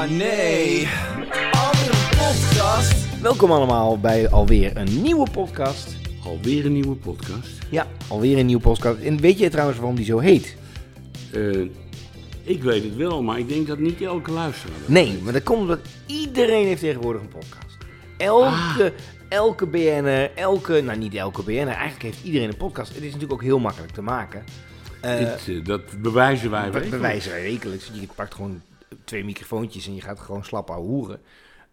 Oh nee. Een podcast. Welkom allemaal bij alweer een nieuwe podcast. Alweer een nieuwe podcast. Ja, alweer een nieuwe podcast. En weet je trouwens waarom die zo heet? Eh, ik weet het wel, maar ik denk dat niet elke luisteraar dat Nee, maar dat komt omdat iedereen heeft tegenwoordig een podcast. Elke, elke BN'er, elke, nou niet elke BN'er, eigenlijk heeft iedereen een podcast. Het is natuurlijk ook heel makkelijk te maken. Eh, Dit, eh, dat bewijzen wij be- wekelijks. bewijzen wij wekelijks. Je pakt gewoon twee microfoontjes en je gaat gewoon slap ouwe hoeren.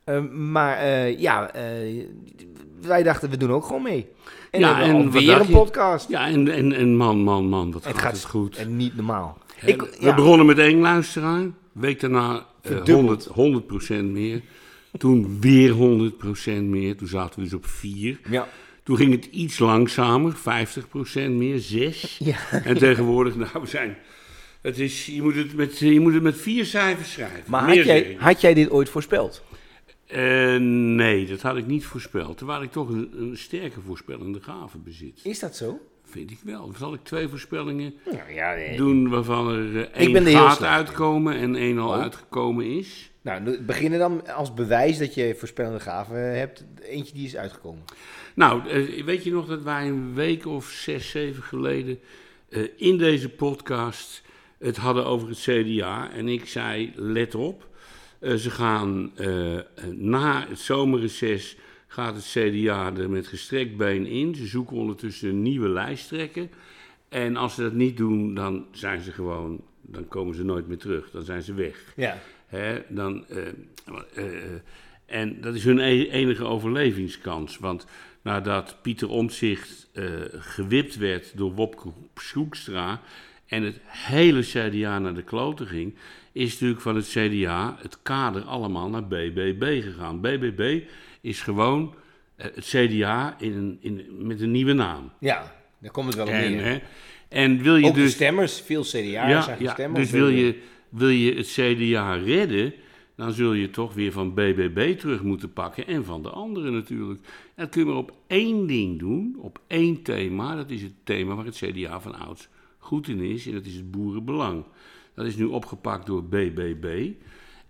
Eh, maar eh, ja, eh, wij dachten we doen ook gewoon mee. En Ja, en dacht een podcast. Ja, en, en, en man, man, man, wat het gaat, gaat het goed. En niet normaal. Ik, we ja, begonnen met één luisteraar, week daarna eh, Verdubbeld. 100, 100% meer. Toen weer 100% meer, toen zaten we dus op 4. ja, Toen ging het iets langzamer, 50% meer, 6. ja. En tegenwoordig, nou, we zijn... Het is, je, moet het met, je moet het met vier cijfers schrijven. Maar had jij, had dit ooit voorspeld? Eh, nee, dat had ik niet voorspeld. Terwijl ik toch een, een sterke voorspellende gave bezit. Is dat zo? Vind ik wel. Zal ik twee voorspellingen Nou ja, nee. doen waarvan er eh, één gaat uitkomen en één al Oh. uitgekomen is? Nou, beginnen dan als bewijs dat je voorspellende gaven hebt. Eentje die is uitgekomen. Nou, eh, weet je nog dat wij een week of zes, zeven geleden in deze podcast het hadden over het CDA. En ik zei, let op, eh, ze gaan eh, na het zomerreces gaat het CDA er met gestrekt been in. Ze zoeken ondertussen een nieuwe lijsttrekker. En als ze dat niet doen, dan zijn ze gewoon, dan komen ze nooit meer terug. Dan zijn ze weg. Ja. Hè, dan, eh, en dat is hun e- enige overlevingskans. Want nadat Pieter Omtzigt gewipt werd door Wopke Schoekstra... en het hele CDA naar de kloten ging... is natuurlijk van het CDA het kader allemaal naar BBB gegaan. BBB is gewoon eh, het CDA in een, in, met een nieuwe naam. Ja, daar komt het wel op En, neer. hè, en wil je Ook de dus... stemmers, veel CDA'ers zijn gestemd. dus wil je, wil je het CDA redden, dan zul je toch weer van BBB terug moeten pakken en van de anderen natuurlijk. En dat kun je maar op één ding doen, op één thema. Dat is het thema waar het CDA van ouds goed in is en dat is het boerenbelang. Dat is nu opgepakt door BBB.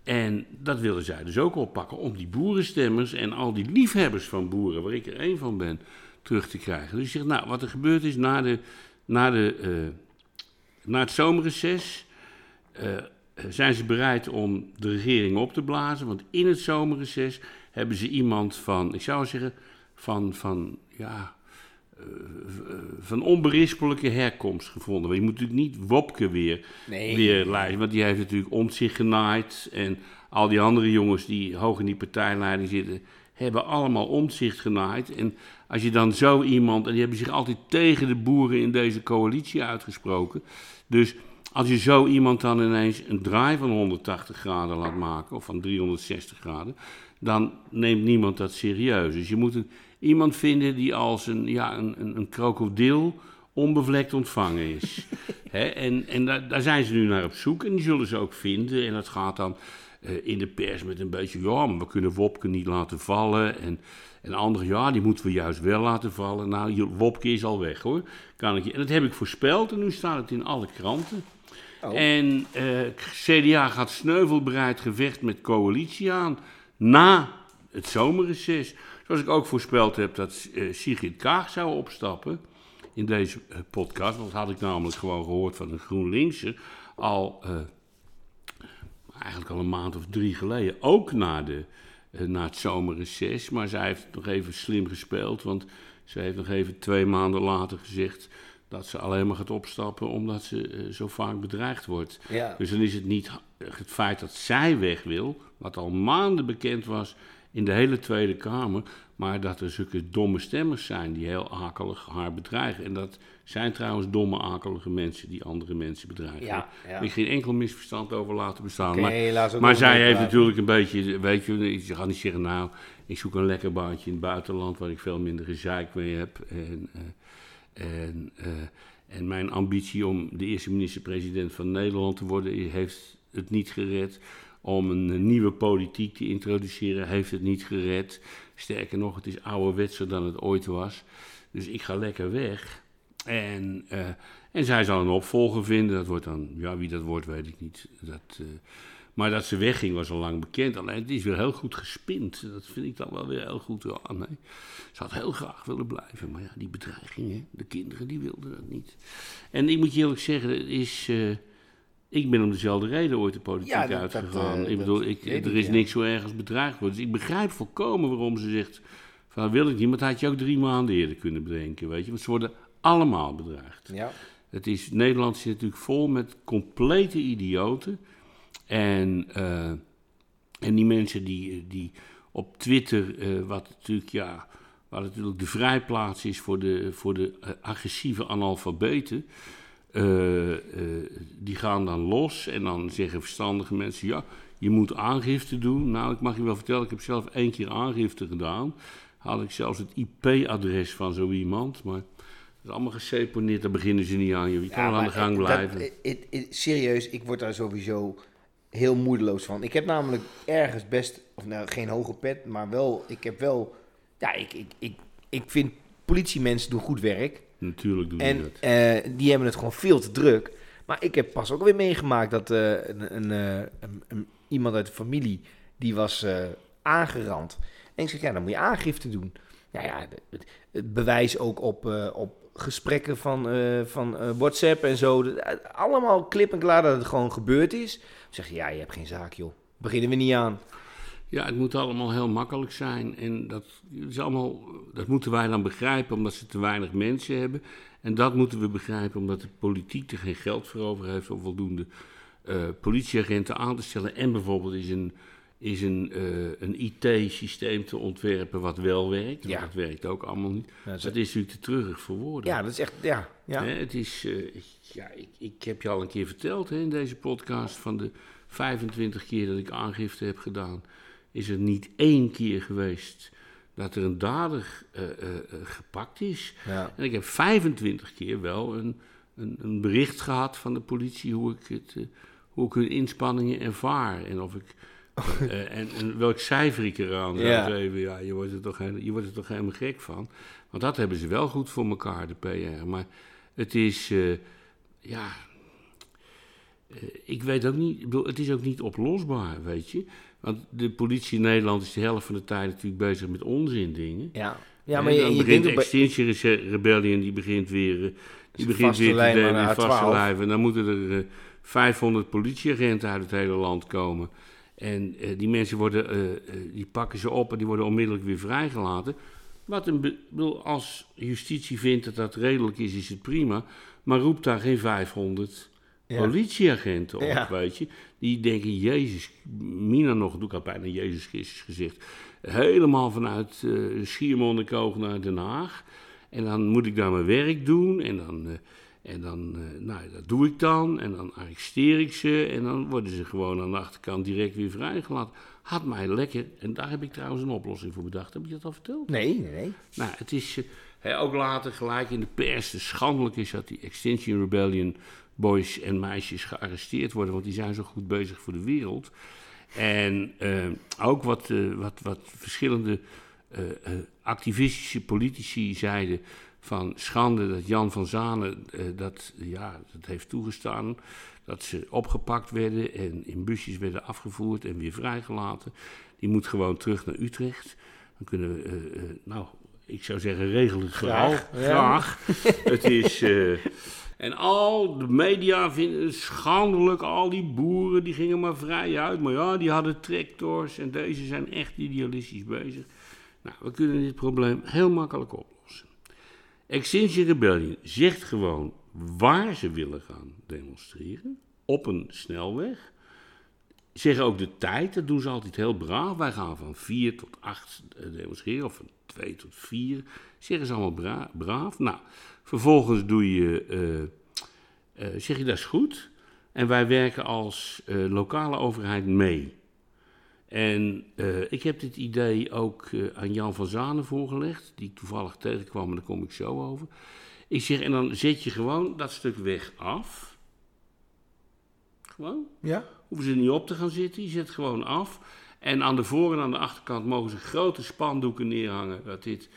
En dat willen zij dus ook oppakken om die boerenstemmers en al die liefhebbers van boeren, waar ik er één van ben, terug te krijgen. Dus je zegt, nou, wat er gebeurd is na, de, na, de, eh, na het zomerreces, eh, zijn ze bereid om de regering op te blazen. Want in het zomerreces hebben ze iemand van, ik zou zeggen, van, van ja, eh, eh, van onberispelijke herkomst gevonden. Want je moet natuurlijk niet Wopke weer, Nee. weer lijsten, want die heeft natuurlijk om zich genaaid. En al die andere jongens die hoog in die partijleiding zitten, hebben allemaal omzicht genaaid. En als je dan zo iemand, en die hebben zich altijd tegen de boeren in deze coalitie uitgesproken. Dus als je zo iemand dan ineens een draai van 180 graden laat maken, of van 360 graden, dan neemt niemand dat serieus. Dus je moet een, iemand vinden die als een, ja, een, een, een krokodil onbevlekt ontvangen is. En en daar, daar zijn ze nu naar op zoek en die zullen ze ook vinden. En dat gaat dan eh, in de pers met een beetje, ja, maar we kunnen Wopke niet laten vallen. En, en anderen, ja, die moeten we juist wel laten vallen. Nou, Wopke is al weg hoor. Kan ik. En dat heb ik voorspeld en nu staat het in alle kranten. Oh. En eh, CDA gaat sneuvelbereid gevecht met coalitie aan na het zomerreces. Zoals ik ook voorspeld heb dat eh, Sigrid Kaag zou opstappen in deze eh, podcast. Want dat had ik namelijk gewoon gehoord van een GroenLinkser al, eh, eigenlijk al een maand of drie geleden. Ook na, de, na het zomerreces. Maar zij heeft nog even slim gespeeld, want ze heeft nog even twee maanden later gezegd dat ze alleen maar gaat opstappen omdat ze zo vaak bedreigd wordt. Ja. Dus dan is het niet het feit dat zij weg wil, wat al maanden bekend was in de hele Tweede Kamer, maar dat er zulke domme stemmers zijn die heel akelig haar bedreigen. En dat zijn trouwens domme, akelige mensen die andere mensen bedreigen. Ja, ja. Ik geen enkel misverstand over laten bestaan. Maar maar zij heeft natuurlijk een beetje, weet je, je gaat niet zeggen, nou, ik zoek een lekker baantje in het buitenland waar ik veel minder gezeik mee heb. En, eh, en, eh, en mijn ambitie om de eerste minister-president van Nederland te worden, heeft het niet gered. Om een eh, nieuwe politiek te introduceren, heeft het niet gered. Sterker nog, het is ouderwetser dan het ooit was. Dus ik ga lekker weg. En, eh, en zij zal een opvolger vinden. Dat wordt dan, ja, wie dat wordt, weet ik niet. Dat, eh, Maar dat ze wegging was al lang bekend. Alleen het is weer heel goed gespind. Dat vind ik dan wel weer heel goed. Ja, nee. Ze had heel graag willen blijven. Maar ja, die bedreigingen, de kinderen, die wilden dat niet. En ik moet je eerlijk zeggen, het is... ik ben om dezelfde reden ooit de politiek Ja, dat- uitgegaan. dat, eh, ik bedoel, ik, er ik, is ja. niks zo erg als bedreigd worden. Dus ik begrijp volkomen waarom ze zegt... van wil ik niet, maar dat had je ook drie maanden eerder kunnen bedenken, weet je. Want ze worden allemaal bedreigd. Ja. Het is, Nederland zit natuurlijk vol met complete idioten. En, eh, en die mensen die, die op Twitter, eh, wat natuurlijk, ja, waar natuurlijk de vrijplaats is voor de, voor de agressieve analfabeten. Eh, eh, die gaan dan los en dan zeggen verstandige mensen: ja, je moet aangifte doen. Nou, ik mag je wel vertellen, ik heb zelf één keer aangifte gedaan. Had ik zelfs het IP-adres van zo iemand, maar dat is allemaal geseponeerd, daar beginnen ze niet aan. Je kan wel aan de gang blijven. het- serieus, ik word daar sowieso heel moedeloos van. Ik heb namelijk ergens best, of nou geen hoge pet, maar wel, ik heb wel, ja, ik, ik, ik, ik vind politiemensen doen goed werk. Natuurlijk doen die En dat. eh, die hebben het gewoon veel te druk. Maar ik heb pas ook weer meegemaakt dat eh, een, een, eh, een- een- iemand uit de familie, die was aangerand. En ik zeg, ja, dan moet je aangifte doen. Nou ja, het, het bewijs ook op, op gesprekken van, van WhatsApp en zo. Dat- allemaal klip en klaar dat het gewoon gebeurd is. Ik zeg, ja, je hebt geen zaak, joh. Beginnen we niet aan. Ja, het moet allemaal heel makkelijk zijn. En dat, is allemaal, dat moeten wij dan begrijpen omdat ze te weinig mensen hebben. En dat moeten we begrijpen omdat de politiek er geen geld voor over heeft om voldoende eh, politieagenten aan te stellen. En bijvoorbeeld is een, is een, eh, een IT-systeem te ontwerpen wat wel werkt. Ja. dat werkt ook allemaal niet. Ja, dat is- Dat is natuurlijk te treurig voor woorden. Ja, dat is echt, ja. ja. Hè, het is, eh, ik- ja, ik, ik heb je al een keer verteld hè, in deze podcast van de 25 keer dat ik aangifte heb gedaan, is er niet één keer geweest dat er een dader eh, eh, eh, gepakt is. ja. En ik heb 25 keer wel een, een, een bericht gehad van de politie hoe ik, het, hoe ik hun inspanningen ervaar. En, of ik, en, en welk cijfer ik eraan Ja. geven. Ja, je wordt, er toch, heel- je wordt er toch helemaal gek van. Want dat hebben ze wel goed voor elkaar, de PR. Maar het is, ja, ik weet ook niet, ik bedoel, het is ook niet oplosbaar, weet je. Want de politie in Nederland is de helft van de tijd natuurlijk bezig met onzin dingen. Ja, ja En maar je, dan je begint bij- Extinction Rebellion, die begint weer, eh, die begint weer te aan in de vaste A12. lijven. En dan moeten er eh, 500 politieagenten uit het hele land komen. En eh, die mensen worden, eh, eh, die pakken ze op en die worden onmiddellijk weer vrijgelaten. Wat een, be- bedoel, als justitie vindt dat dat redelijk is, is het prima. Maar roept daar geen 500 Ja. politieagenten op, Ja. weet je. Die denken, Jezus, Mina nog, doe ik al bijna Jezus Christus gezegd. Helemaal vanuit eh Schiermonnikoog naar Den Haag. En dan moet ik daar mijn werk doen. En dan, eh, en dan eh, nou, dat doe ik dan. En dan arresteer ik ze. En dan worden ze gewoon aan de achterkant direct weer vrijgelaten. Had mij lekker. En daar heb ik trouwens een oplossing voor bedacht. Heb je dat al verteld? Nee, nee, nee. Nou, het is ook later gelijk in de pers te schandelijk is dat die Extinction Rebellion boys en meisjes gearresteerd worden, want die zijn zo goed bezig voor de wereld. En eh, ook wat, eh, wat, wat verschillende eh, activistische politici zeiden van schande dat Jan van Zanen dat, ja, dat heeft toegestaan. Dat ze opgepakt werden en in busjes werden afgevoerd en weer vrijgelaten. Die moet gewoon terug naar Utrecht. Dan kunnen we, nou, ik zou zeggen, regel het vooral. Graag, ja. Graag. het is... en al de media vinden het schandelijk. Al die boeren die gingen maar vrij uit. Maar ja, die hadden tractors. En deze zijn echt idealistisch bezig. Nou, we kunnen dit probleem heel makkelijk oplossen. Extinction Rebellion zegt gewoon waar ze willen gaan demonstreren. Op een snelweg. Zeggen ook de tijd, dat doen ze altijd heel braaf. Wij gaan van 4 tot 8 demonstreren, of van 2 tot 4. Zeggen ze allemaal bra- braaf. Nou, vervolgens doe je, eh, eh, zeg je dat is goed. En wij werken als eh, lokale overheid mee. En ik heb dit idee ook aan Jan van Zanen voorgelegd, die ik toevallig tegenkwam, en daar kom ik zo over. Ik zeg, en dan zet je gewoon dat stuk weg af. Gewoon. Ja? Hoeven ze niet op te gaan zitten, je zet gewoon af. En aan de voor- en aan de achterkant mogen ze grote spandoeken neerhangen dat dit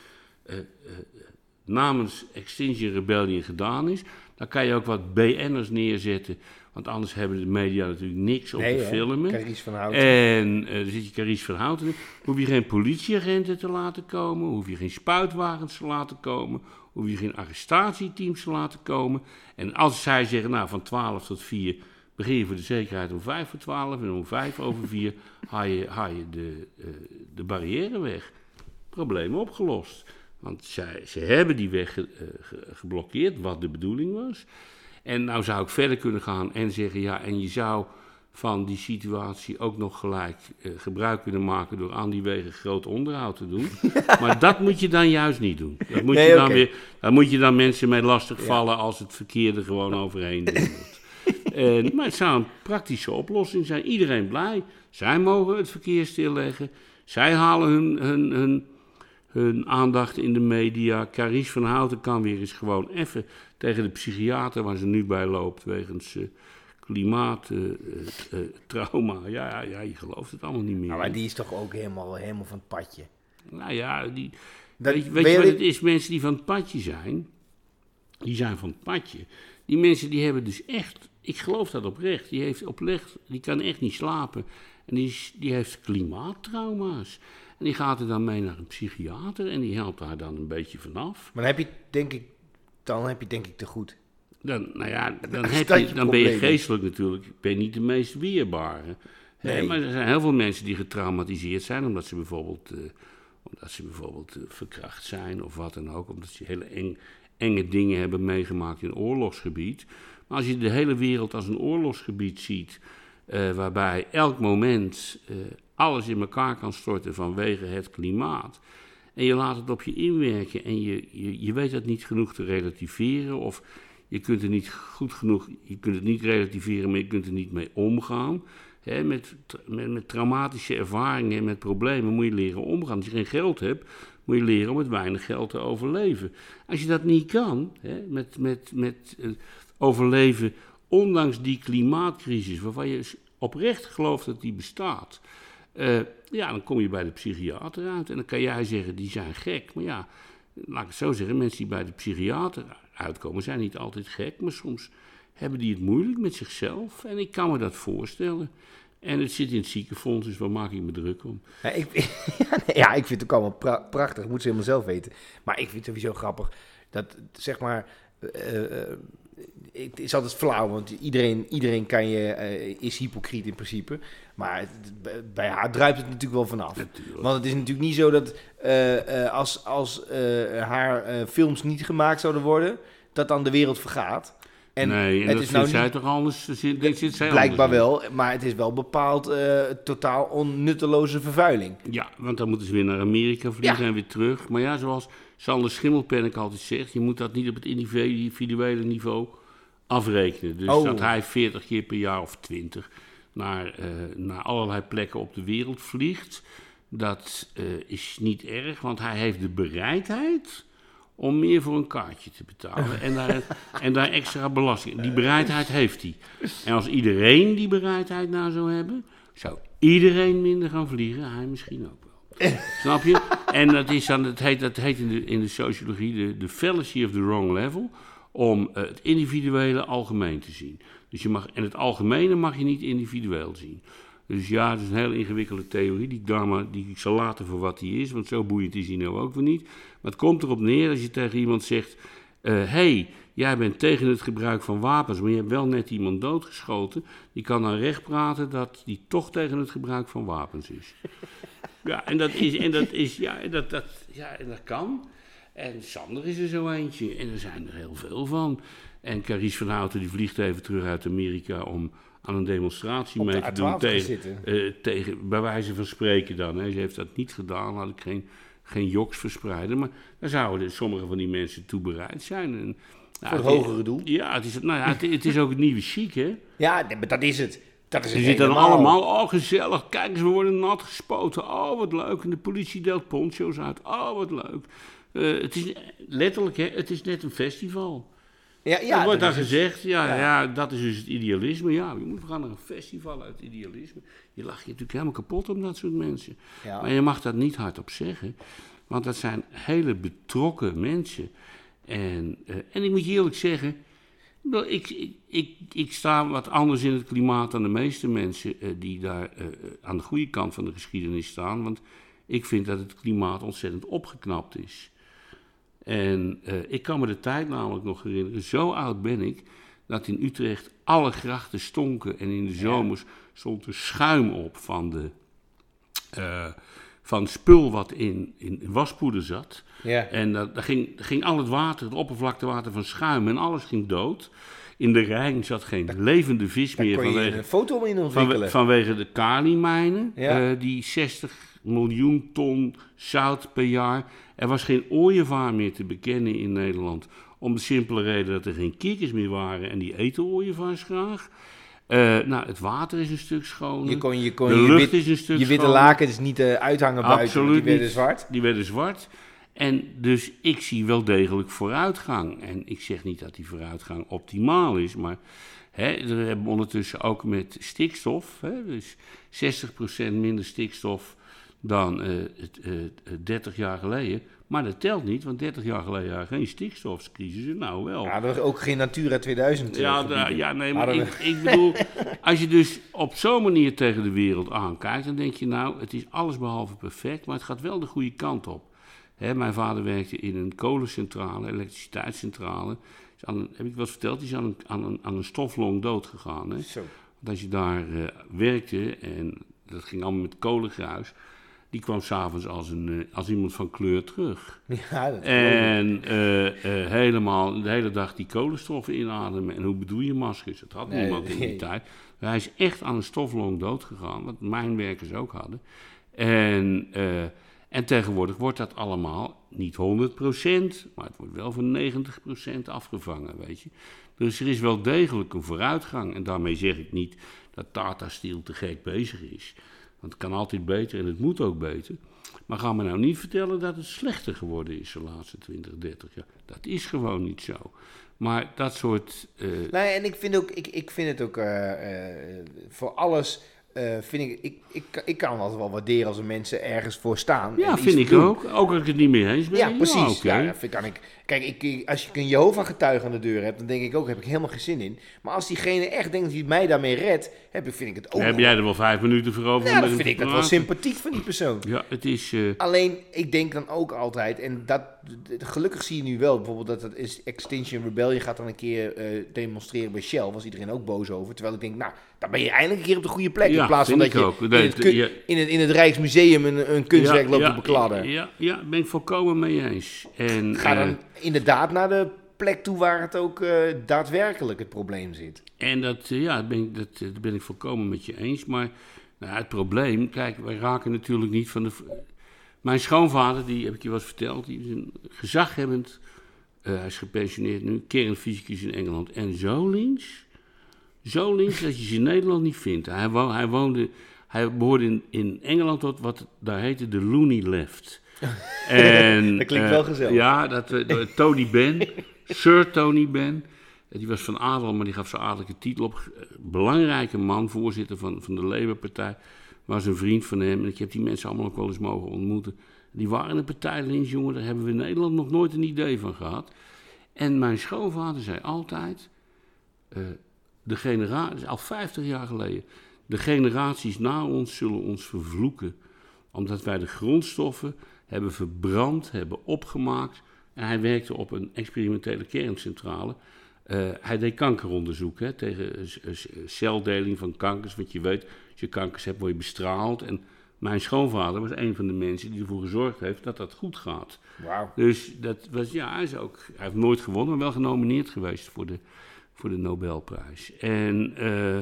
namens Extinction Rebellion gedaan is. Dan kan je ook wat BN'ers neerzetten Want anders hebben de media natuurlijk niks om te filmen. Carice van Houten. En eh dan zit je Carice van Houten. in. Hoef je geen politieagenten te laten komen. Hoef je geen spuitwagens te laten komen. Hoef je geen arrestatieteams te laten komen. En als zij zeggen, nou van 12 tot 4 begin je voor de zekerheid om 5 voor 12. En om 5 over 4 haal je, haal je de, eh, de barrière weg. Probleem opgelost. Want zij, ze hebben die weg ge- eh, ge- geblokkeerd, wat de bedoeling was. En nou zou ik verder kunnen gaan en zeggen, ja, en je zou van die situatie ook nog gelijk eh, gebruik kunnen maken door aan die wegen groot onderhoud te doen. maar dat moet je dan juist niet doen. Dat moet Nee, je dan weer, daar moet je dan mensen mee lastigvallen als het verkeer er gewoon overheen doet. En, maar het zou een praktische oplossing zijn. Iedereen blij. Zij mogen het verkeer stilleggen. Zij halen hun, hun, hun, hun aandacht in de media. Carice van Houten kan weer eens gewoon even tegen de psychiater waar ze nu bij loopt wegens eh, klimaattrauma. ja, ja, ja, je gelooft het allemaal niet meer. Nou, maar die is toch ook helemaal, helemaal van het padje. Nou ja, die, Dat- weet, je- weet wat het is? Mensen die van het padje zijn, die zijn van het padje. Die mensen die hebben dus echt, ik geloof dat oprecht, die, heeft oprecht, die kan echt niet slapen. En die, is- die heeft klimaattrauma's. En die gaat er dan mee naar een psychiater en die helpt haar dan een beetje vanaf. Maar dan heb je denk ik, dan heb je denk ik te goed. Dan, nou ja, dan, heb je, dan ben je geestelijk natuurlijk ben je niet de meest weerbare. Nee. maar er zijn heel veel mensen die getraumatiseerd zijn omdat ze bijvoorbeeld, eh, omdat ze bijvoorbeeld eh, verkracht zijn of wat dan ook. Omdat ze hele eng, enge dingen hebben meegemaakt in oorlogsgebied. Maar als je de hele wereld als een oorlogsgebied ziet, eh, waarbij elk moment alles in elkaar kan storten vanwege het klimaat. En je laat het op je inwerken en je, je, weet dat niet genoeg te relativeren. Of je kunt er niet goed genoeg, je kunt het niet relativeren, maar je kunt er niet mee omgaan. Met, met, met traumatische ervaringen en met problemen moet je leren omgaan. Als je geen geld hebt, moet je leren om met weinig geld te overleven. Als je dat niet kan, met, met, met eh, overleven, ondanks die klimaatcrisis, waarvan je oprecht gelooft dat die bestaat. Eh, ja, dan kom je bij de psychiater uit. En dan kan jij zeggen, die zijn gek. Maar ja, laat ik het zo zeggen, mensen die bij de psychiater uitkomen, zijn niet altijd gek, maar soms hebben die het moeilijk met zichzelf. En ik kan me dat voorstellen. En het zit in het ziekenfonds, dus waar maak ik me druk om? Ja, ik, ja, ik vind het ook allemaal pra- prachtig. Moet ze helemaal zelf weten. Maar ik vind het sowieso grappig dat, zeg maar... eh, eh, het is altijd flauw, want iedereen, iedereen kan je, eh, is hypocriet in principe. Maar het- bij haar druipt het natuurlijk wel vanaf. Natuurlijk. Want het is natuurlijk niet zo dat eh, eh, als, als haar films niet gemaakt zouden worden, dat dan de wereld vergaat. En nee, en het dat is nou zij niet, toch anders? Zit, zit, zit zij blijkbaar wel, maar het is wel bepaald totaal onnutteloze vervuiling. Ja, want dan moeten ze weer naar Amerika vliegen Ja. en weer terug. Maar ja, zoals Sander Schimmelpenninck altijd zegt, je moet dat niet op het individuele niveau afrekenen. Dus Oh. dat hij 40 keer per jaar of 20 naar, eh, naar allerlei plekken op de wereld vliegt, dat eh, is niet erg, want hij heeft de bereidheid om meer voor een kaartje te betalen en daar, en daar extra belasting. Die bereidheid heeft hij. En als iedereen die bereidheid nou zou hebben, zou iedereen minder gaan vliegen, hij misschien ook wel. Snap je? En dat, is dan, dat heet, dat heet in, de, in de sociologie de, de fallacy of the wrong level, om eh, het individuele algemeen te zien. Dus je mag, en het algemene mag je niet individueel zien. Dus ja, het is een hele ingewikkelde theorie, die die ik zal laten voor wat die is, want zo boeiend is die nou ook weer niet. Maar het komt erop neer als je tegen iemand zegt, hé, hey, jij bent tegen het gebruik van wapens, maar je hebt wel net iemand doodgeschoten, die kan dan recht praten dat die toch tegen het gebruik van wapens is. Ja, en dat is, en dat is, ja, dat, dat, ja, en dat kan. En Sander is er zo eentje, en er zijn er heel veel van. En Carice van Houten die vliegt even terug uit Amerika om aan een demonstratie Op de mee te A12 doen te tegen, eh, tegen, bij wijze van spreken dan. Hè. Ze heeft dat niet gedaan, had ik geen, geen joks verspreiden. Maar daar zouden sommige van die mensen toe bereid zijn. En, nou, Voor het het- hogere doel. Ja, het is, nou ja, het, het is ook het nieuwe chic, hè. Ja, dat is het. Dat is Ze het zitten dan allemaal, oh gezellig, kijk eens, we worden nat gespoten. Oh, wat leuk. En de politie deelt poncho's uit. Oh, wat leuk. Eh, het is letterlijk, hè, het is net een festival. Ja, Ja, er wordt het. gezegd, ja, Ja. ja. dat is dus het idealisme. Ja, je moet we gaan naar een festival uit idealisme. Je lacht je natuurlijk helemaal kapot om dat soort mensen. Ja. Maar je mag dat niet hardop zeggen, want dat zijn hele betrokken mensen. En, eh, en ik moet je eerlijk zeggen, Ik, ik, ik, ik sta wat anders in het klimaat dan de meeste mensen eh, die daar eh, aan de goede kant van de geschiedenis staan. Want ik vind dat het klimaat ontzettend opgeknapt is. En eh, ik kan me de tijd namelijk nog herinneren, zo oud ben ik, dat in Utrecht alle grachten stonken. En in de zomers stond er schuim op van, de, eh, van spul wat in, in waspoeder zat. Ja. En dat daar ging, ging al het water, het oppervlaktewater van schuim en alles ging dood. In de Rijn zat geen levende vis meer vanwege, een foto in ontwikkelen. vanwege de Kali-mijnen. Ja. eh, die 60 miljoen ton zout per jaar. Er was geen ooievaar meer te bekennen in Nederland. Om de simpele reden dat er geen kikkers meer waren en die eten ooievaars graag. Eh, nou, het water is een stuk schoner. je kon je, kon de je, lucht wit- is een stuk je witte schoner. laken dus niet eh, uithangen buiten, Absoluut die werden niet. zwart. Die werden zwart. En dus ik zie wel degelijk vooruitgang. En ik zeg niet dat die vooruitgang optimaal is, maar hè, we hebben ondertussen ook met stikstof, hè, dus 60% minder stikstof dan het, eh, het 30 jaar geleden. Maar dat telt niet, want 30 jaar geleden we geen stikstofcrisis en nou wel. Ja, er was ook geen Natura 2000 Ja, gebieden. da- ja nee, maar ik, ik bedoel, als je dus op zo'n manier tegen de wereld aankijkt, dan denk je nou, het is alles behalve perfect, maar het gaat wel de goede kant op. Hè, mijn vader werkte in een kolencentrale, elektriciteitscentrale. Is aan een- heb ik wel eens verteld, die is aan een, aan een, aan een stoflong dood gegaan. Hè? Zo. Want als je daar eh, werkte, en dat ging allemaal met kolengruis, die kwam s'avonds als, een, eh, als iemand van kleur terug. Ja, dat En eh, eh, helemaal de hele dag die kolenstoffen inademen. En hoe bedoel je maskers? Dat had Nee, niemand in die nee. tijd. Hij is echt aan een stoflong dood gegaan, wat mijnwerkers ook hadden. En, en tegenwoordig wordt dat allemaal niet 100%, maar het wordt wel van 90% afgevangen, weet je. Dus er is wel degelijk een vooruitgang. En daarmee zeg ik niet dat Tata Steel te gek bezig is. Want het kan altijd beter en het moet ook beter. Maar ga me nou niet vertellen dat het slechter geworden is de laatste 20, 30 jaar. Dat is gewoon niet zo. Maar dat soort. eh, Nee, en ik vind, ook, ik, ik vind het ook eh, eh, voor alles. Eh, vind ik, ik, ik, ik kan altijd wel waarderen als er mensen ergens voor staan. ja, vind ik doen. ook. Ook als ik het niet mee eens ben. Ja, precies. Ja, dat vind, kan ik. Kijk, ik, als je een Jehovah-getuige aan de deur hebt, dan denk ik ook, heb ik helemaal geen zin in. Maar als diegene echt denkt dat hij mij daarmee redt, heb ik, vind ik het ook. Heb jij er wel vijf minuten voor over? Ja, dan vind ik dat wel sympathiek van die persoon. Ja, het is. eh, Alleen, ik denk dan ook altijd, en dat, gelukkig zie je nu wel, bijvoorbeeld dat het is Extinction Rebellion gaat dan een keer eh, demonstreren bij Shell, was iedereen ook boos over. Terwijl ik denk, nou, dan ben je eindelijk een keer op de goede plek, Ja, in plaats van dat je in, het kun- in, het, in het Rijksmuseum een, een kunstwerk loopt te bekladden. Ja, ja, ben ik volkomen mee eens. En, Ga eh, dan inderdaad naar de plek toe waar het ook eh, daadwerkelijk het probleem zit. En dat, eh, ja, ben, ik, dat, eh, dat ben ik volkomen met je eens. Maar nou, het probleem, kijk, wij raken natuurlijk niet van de. Mijn schoonvader, die heb ik je wel eens verteld, die is een gezaghebbend. eh, hij is gepensioneerd nu, kernfysicus in Engeland. En zo links, zo links dat je ze in Nederland niet vindt. Hij, wo hij woonde, hij behoorde in, in Engeland tot wat daar heette de Looney Left. En, Dat klinkt eh, wel gezellig. Ja, dat, eh, Tony Benn, Sir Tony Benn. Eh, Die was van adel, maar die gaf zijn adellijke titel op. Eh, Belangrijke man, voorzitter van, van de Labour-partij. Was een vriend van hem. En ik heb die mensen allemaal ook wel eens mogen ontmoeten. Die waren een partij links, jongen. Daar hebben we in Nederland nog nooit een idee van gehad. En mijn schoonvader zei altijd... de generatie, al 50 jaar geleden... De generaties na ons zullen ons vervloeken. Omdat wij de grondstoffen hebben verbrand, hebben opgemaakt. En hij werkte op een experimentele kerncentrale. Eh, hij deed kankeronderzoek hè, tegen celdeling van kankers. Want je weet, als je kankers hebt, word je bestraald. En mijn schoonvader was een van de mensen die ervoor gezorgd heeft dat dat goed gaat. Wauw. Dus dat was, ja, hij, is ook, hij heeft nooit gewonnen, maar wel genomineerd geweest voor de, voor de Nobelprijs. En, eh,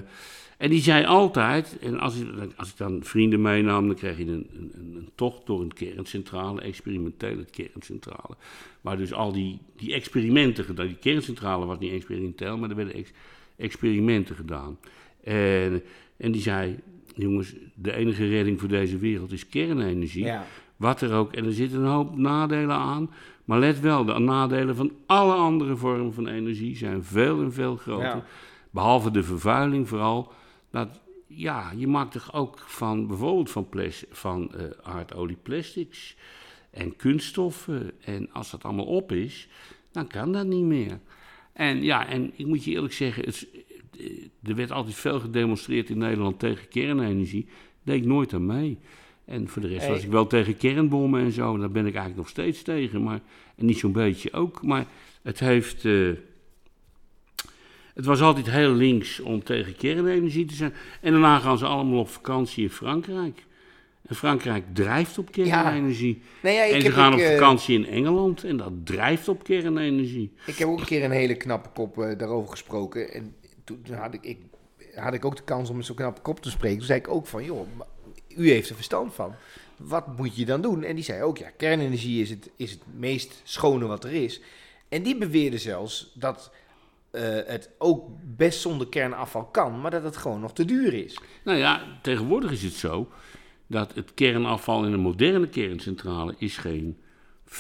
en die zei altijd, en als ik, als ik dan vrienden meenam, dan kreeg je een, een, een tocht door een kerncentrale, experimentele kerncentrale. Waar dus al die, die experimenten gedaan, die kerncentrale was niet experimenteel, maar er werden ex- experimenten gedaan. En, en die zei, jongens, de enige redding voor deze wereld is kernenergie. Ja. Wat er ook, en er zitten een hoop nadelen aan. Maar let wel, de nadelen van alle andere vormen van energie zijn veel en veel groter. Ja. Behalve de vervuiling vooral. Dat, ja, je maakt toch ook van bijvoorbeeld van, plas- van eh, aardolie plastics en kunststoffen. En als dat allemaal op is, dan kan dat niet meer. En ja, en ik moet je eerlijk zeggen, het, eh, er werd altijd veel gedemonstreerd in Nederland tegen kernenergie. Deed ik nooit aan mee. En voor de rest Hey. was ik wel tegen kernbommen en zo. Daar ben ik eigenlijk nog steeds tegen. Maar, en niet zo'n beetje ook. Maar het heeft... eh, het was altijd heel links om tegen kernenergie te zijn. En daarna gaan ze allemaal op vakantie in Frankrijk. En Frankrijk drijft op kernenergie. Nee, ja, ik en ze gaan op eh, vakantie in Engeland. En dat drijft op kernenergie. Ik heb ook een keer een hele knappe kop eh, daarover gesproken. En toen had ik, ik, had ik ook de kans om met zo'n knappe kop te spreken. Toen zei ik ook van, joh, u heeft er verstand van. Wat moet je dan doen? En die zei ook, ja, kernenergie is het, is het meest schone wat er is. En die beweerde zelfs dat eh, het ook best zonder kernafval kan, maar dat het gewoon nog te duur is. Nou ja, tegenwoordig is het zo dat het kernafval in een moderne kerncentrale is geen 5%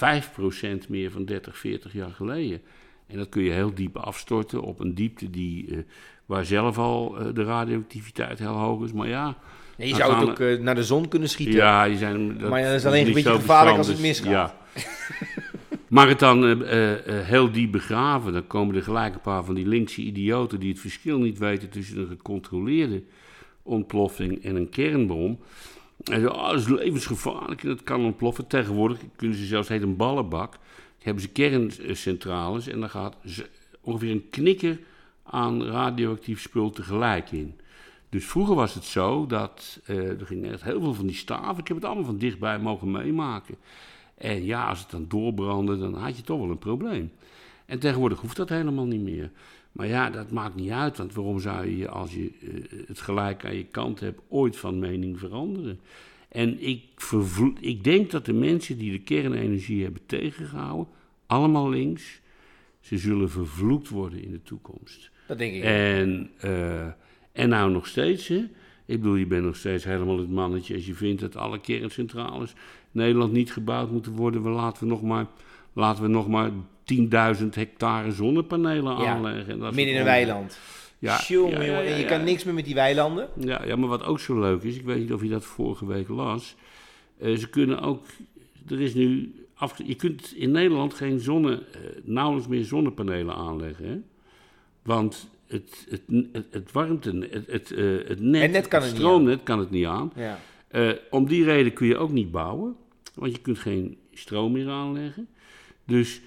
meer van 30, 40 jaar geleden. En dat kun je heel diep afstorten op een diepte die, eh, waar zelf al eh, de radioactiviteit heel hoog is. Maar ja, Je Dan zou het ook eh, naar de zon kunnen schieten. ja die zijn, Maar ja, dat is alleen een beetje gevaarlijk als het misgaat. Ja. Maar het dan eh, eh, heel diep begraven, dan komen er gelijk een paar van die linkse idioten die het verschil niet weten tussen een gecontroleerde ontploffing en een kernbom. En zo, oh, dat is levensgevaarlijk en dat kan ontploffen. Tegenwoordig kunnen ze zelfs, heet een ballenbak, hebben ze kerncentrales en dan gaat ongeveer een knikker aan radioactief spul tegelijk in. Dus vroeger was het zo dat eh, er ging echt heel veel van die staven. Ik heb het allemaal van dichtbij mogen meemaken. En ja, als het dan doorbrandde, dan had je toch wel een probleem. En tegenwoordig hoeft dat helemaal niet meer. Maar ja, dat maakt niet uit, want waarom zou je, als je eh, het gelijk aan je kant hebt, ooit van mening veranderen? En ik, ik denk dat de mensen die de kernenergie hebben tegengehouden, allemaal links, ze zullen vervloekt worden in de toekomst. Dat denk ik. En, eh, en nou nog steeds, hè? Ik bedoel, je bent nog steeds helemaal het mannetje als je vindt dat alle kerncentrales in Nederland niet gebouwd moeten worden. We laten we nog maar, laten we nog maar 10.000 hectare zonnepanelen Ja, aanleggen. En dat Midden in een weiland. Ja, ja, je kan niks meer met die weilanden. Ja, ja, maar wat ook zo leuk is, ik weet niet of je dat vorige week las. eh, ze kunnen ook, er is nu, af, je kunt in Nederland geen zonne, eh, nauwelijks meer zonnepanelen aanleggen. Hè? Want het, het, het, het warmte, het, het, eh, het net, net kan het niet stroomnet kan het niet aan. Ja. Eh, om die reden kun je ook niet bouwen, want je kunt geen stroom meer aanleggen. Dus,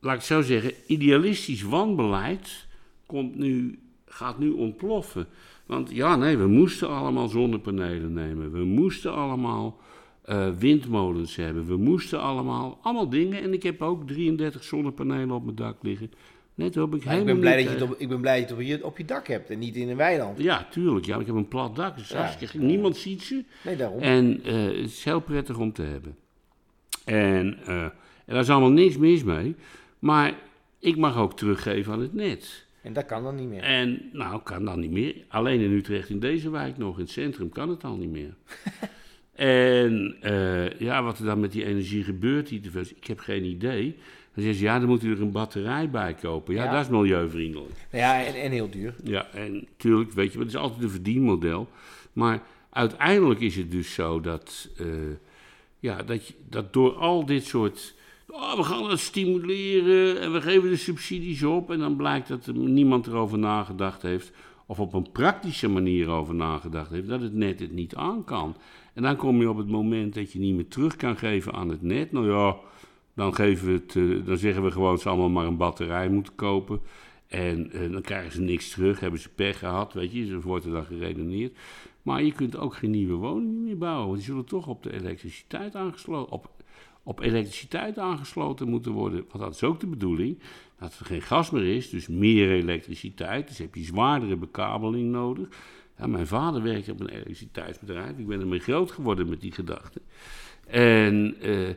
laat ik het zo zeggen, idealistisch wanbeleid komt nu, gaat nu ontploffen. Want ja, nee, we moesten allemaal zonnepanelen nemen. We moesten allemaal eh, windmolens hebben. We moesten allemaal, allemaal dingen. En ik heb ook 33 zonnepanelen op mijn dak liggen. Net heb ik ben blij dat je het tegen- op, ik ben blij dat je het op je, op je dak hebt en niet in een weiland. Ja, tuurlijk. Ja, ik heb een plat dak. Dus Ja. Niemand ziet ze. Nee, daarom. En eh, het is heel prettig om te hebben. En, eh, en daar is allemaal niks mis mee. Maar ik mag ook teruggeven aan het net. En dat kan dan niet meer. En nou, kan dan niet meer. Alleen in Utrecht, in deze wijk nog, in het centrum, kan het al niet meer. en eh, ja, wat er dan met die energie gebeurt, die ik heb geen idee. Dan zeggen ze, ja, dan moet u er een batterij bij kopen. Ja, Ja. dat is milieuvriendelijk. Ja, en, en heel duur. Ja, en natuurlijk, weet je, het is altijd een verdienmodel. Maar uiteindelijk is het dus zo dat, eh, ja, dat, je, dat door al dit soort. Oh, we gaan dat stimuleren en we geven de subsidies op. En dan blijkt dat er niemand erover nagedacht heeft. Of op een praktische manier over nagedacht heeft. Dat het net het niet aan kan. En dan kom je op het moment dat je niet meer terug kan geven aan het net. Nou ja, dan, geven we het, eh, dan zeggen we gewoon ze allemaal maar een batterij moeten kopen. En eh, dan krijgen ze niks terug, hebben ze pech gehad, weet je, zo wordt er dan geredeneerd. Maar je kunt ook geen nieuwe woningen meer bouwen, want die zullen toch op de elektriciteit aangesloten, op, op elektriciteit aangesloten moeten worden. Want dat is ook de bedoeling, dat er geen gas meer is, dus meer elektriciteit. Dus heb je zwaardere bekabeling nodig. Ja, mijn vader werkte op een elektriciteitsbedrijf, ik ben ermee groot geworden met die gedachte. En, eh,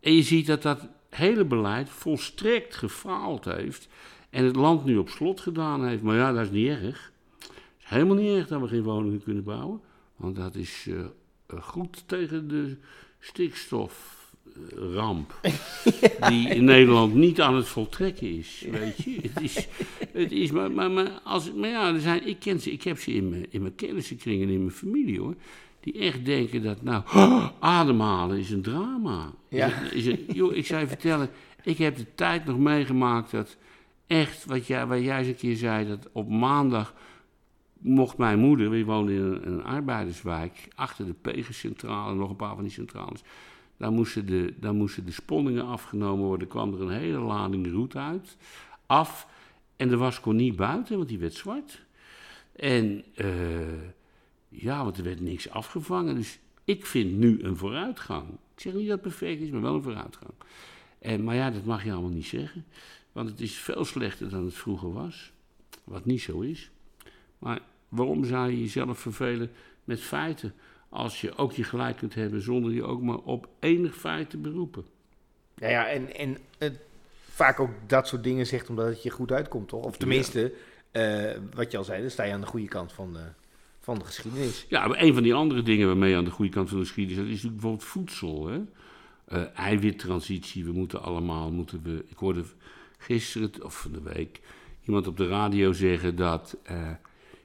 en je ziet dat dat hele beleid volstrekt gefaald heeft. En het land nu op slot gedaan heeft. Maar ja, dat is niet erg. Het is helemaal niet erg dat we geen woningen kunnen bouwen. Want dat is eh, eh, goed tegen de stikstoframp. die in Nederland niet aan het voltrekken is. Weet je? Het is, het is maar, maar, maar, als, maar ja, er zijn, ik, ken ze, ik heb ze in mijn, in mijn kennissenkring en in mijn familie hoor. Die echt denken dat, nou, ademhalen is een drama. Ja. Is joh, ik zou je vertellen, ik heb de tijd nog meegemaakt dat echt, wat jij, waar jij eens een keer zei, dat op maandag mocht mijn moeder, we woonden in een, een arbeiderswijk, achter de Pegencentrale, nog een paar van die centrales. Daar moesten, de, daar moesten de sponningen afgenomen worden. kwam er een hele lading roet uit, af. En de was kon niet buiten, want die werd zwart. En uh, ja, want er werd niks afgevangen. Dus ik vind nu een vooruitgang. Ik zeg niet dat het perfect is, maar wel een vooruitgang. En, maar ja, dat mag je allemaal niet zeggen. Want het is veel slechter dan het vroeger was. Wat niet zo is. Maar waarom zou je jezelf vervelen met feiten? Als je ook je gelijk kunt hebben zonder je ook maar op enig feit te beroepen. Ja, ja en, en vaak ook dat soort dingen zegt omdat het je goed uitkomt, toch? Of tenminste, eh, wat je al zei, dan sta je aan de goede kant van de, van de geschiedenis. Ja, maar een van die andere dingen waarmee je aan de goede kant van de geschiedenis is natuurlijk bijvoorbeeld voedsel. Hè? Uh, eiwittransitie, we moeten allemaal, moeten we, ik hoorde gisteren of van de week iemand op de radio zeggen dat uh,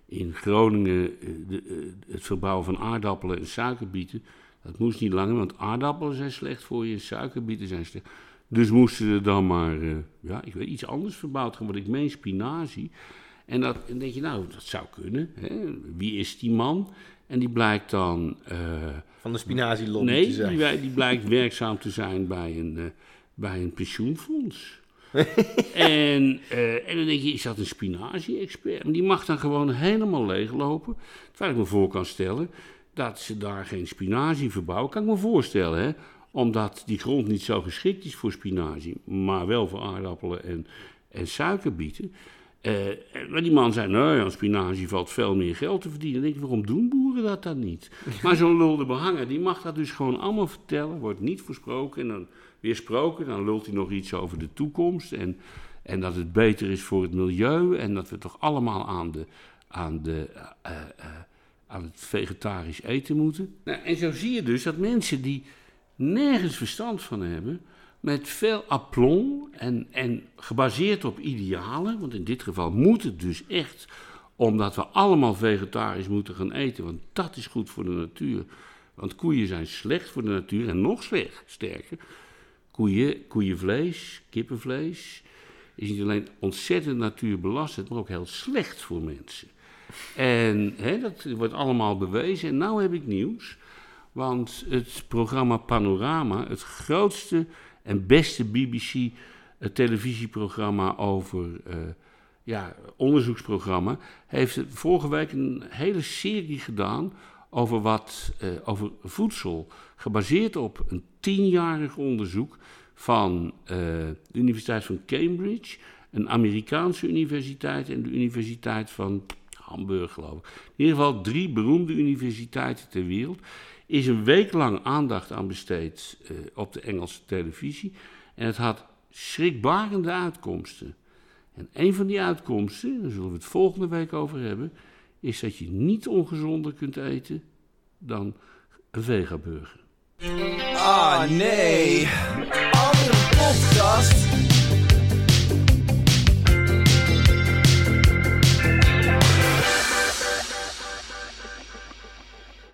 in Groningen de, het verbouwen van aardappelen en suikerbieten, dat moest niet langer, want aardappelen zijn slecht voor je, suikerbieten zijn slecht. Dus moesten er dan maar, ja, ik weet iets anders verbouwd gaan, ik meen, spinazie. En dat, dan denk je, nou, dat zou kunnen. Hè? Wie is die man? En die blijkt dan... Uh, Van de spinazielobby nee, te zijn. Die, die blijkt werkzaam te zijn bij een, uh, bij een pensioenfonds. en, uh, en dan denk je, is dat een spinazie-expert? Maar die mag dan gewoon helemaal leeglopen. Terwijl ik me voor kan stellen dat ze daar geen spinazie verbouwen. Kan ik me voorstellen, hè? Omdat die grond niet zo geschikt is voor spinazie, maar wel voor aardappelen en, en suikerbieten. Uh, maar die man zei, nou aan spinazie valt veel meer geld te verdienen. Dan denk ik, waarom doen boeren dat dan niet? Maar zo'n lulde behanger, die mag dat dus gewoon allemaal vertellen. Wordt niet versproken en dan weer gesproken. Dan lult hij nog iets over de toekomst. En, en dat het beter is voor het milieu. En dat we toch allemaal aan, de, aan, de, uh, uh, aan het vegetarisch eten moeten. Nou, en zo zie je dus dat mensen die nergens verstand van hebben met veel aplomb en, en gebaseerd op idealen. Want in dit geval moet het dus echt omdat we allemaal vegetarisch moeten gaan eten. Want dat is goed voor de natuur. Want koeien zijn slecht voor de natuur en nog slecht, sterker. Koeien, koeienvlees, kippenvlees is niet alleen ontzettend natuurbelastend, maar ook heel slecht voor mensen. En hè, dat wordt allemaal bewezen. En nou heb ik nieuws. Want het programma Panorama, het grootste en beste BBC-televisieprogramma over uh, ja, onderzoeksprogramma, heeft vorige week een hele serie gedaan over, wat, uh, over voedsel. Gebaseerd op een tienjarig onderzoek van de Universiteit van Cambridge, een Amerikaanse universiteit en de Universiteit van Hamburg, geloof ik. In ieder geval drie beroemde universiteiten ter wereld is een week lang aandacht aan besteed uh, op de Engelse televisie. En het had schrikbarende uitkomsten. En een van die uitkomsten, daar zullen we het volgende week over hebben, is dat je niet ongezonder kunt eten dan een vegaburger. Ah nee, andere podcast.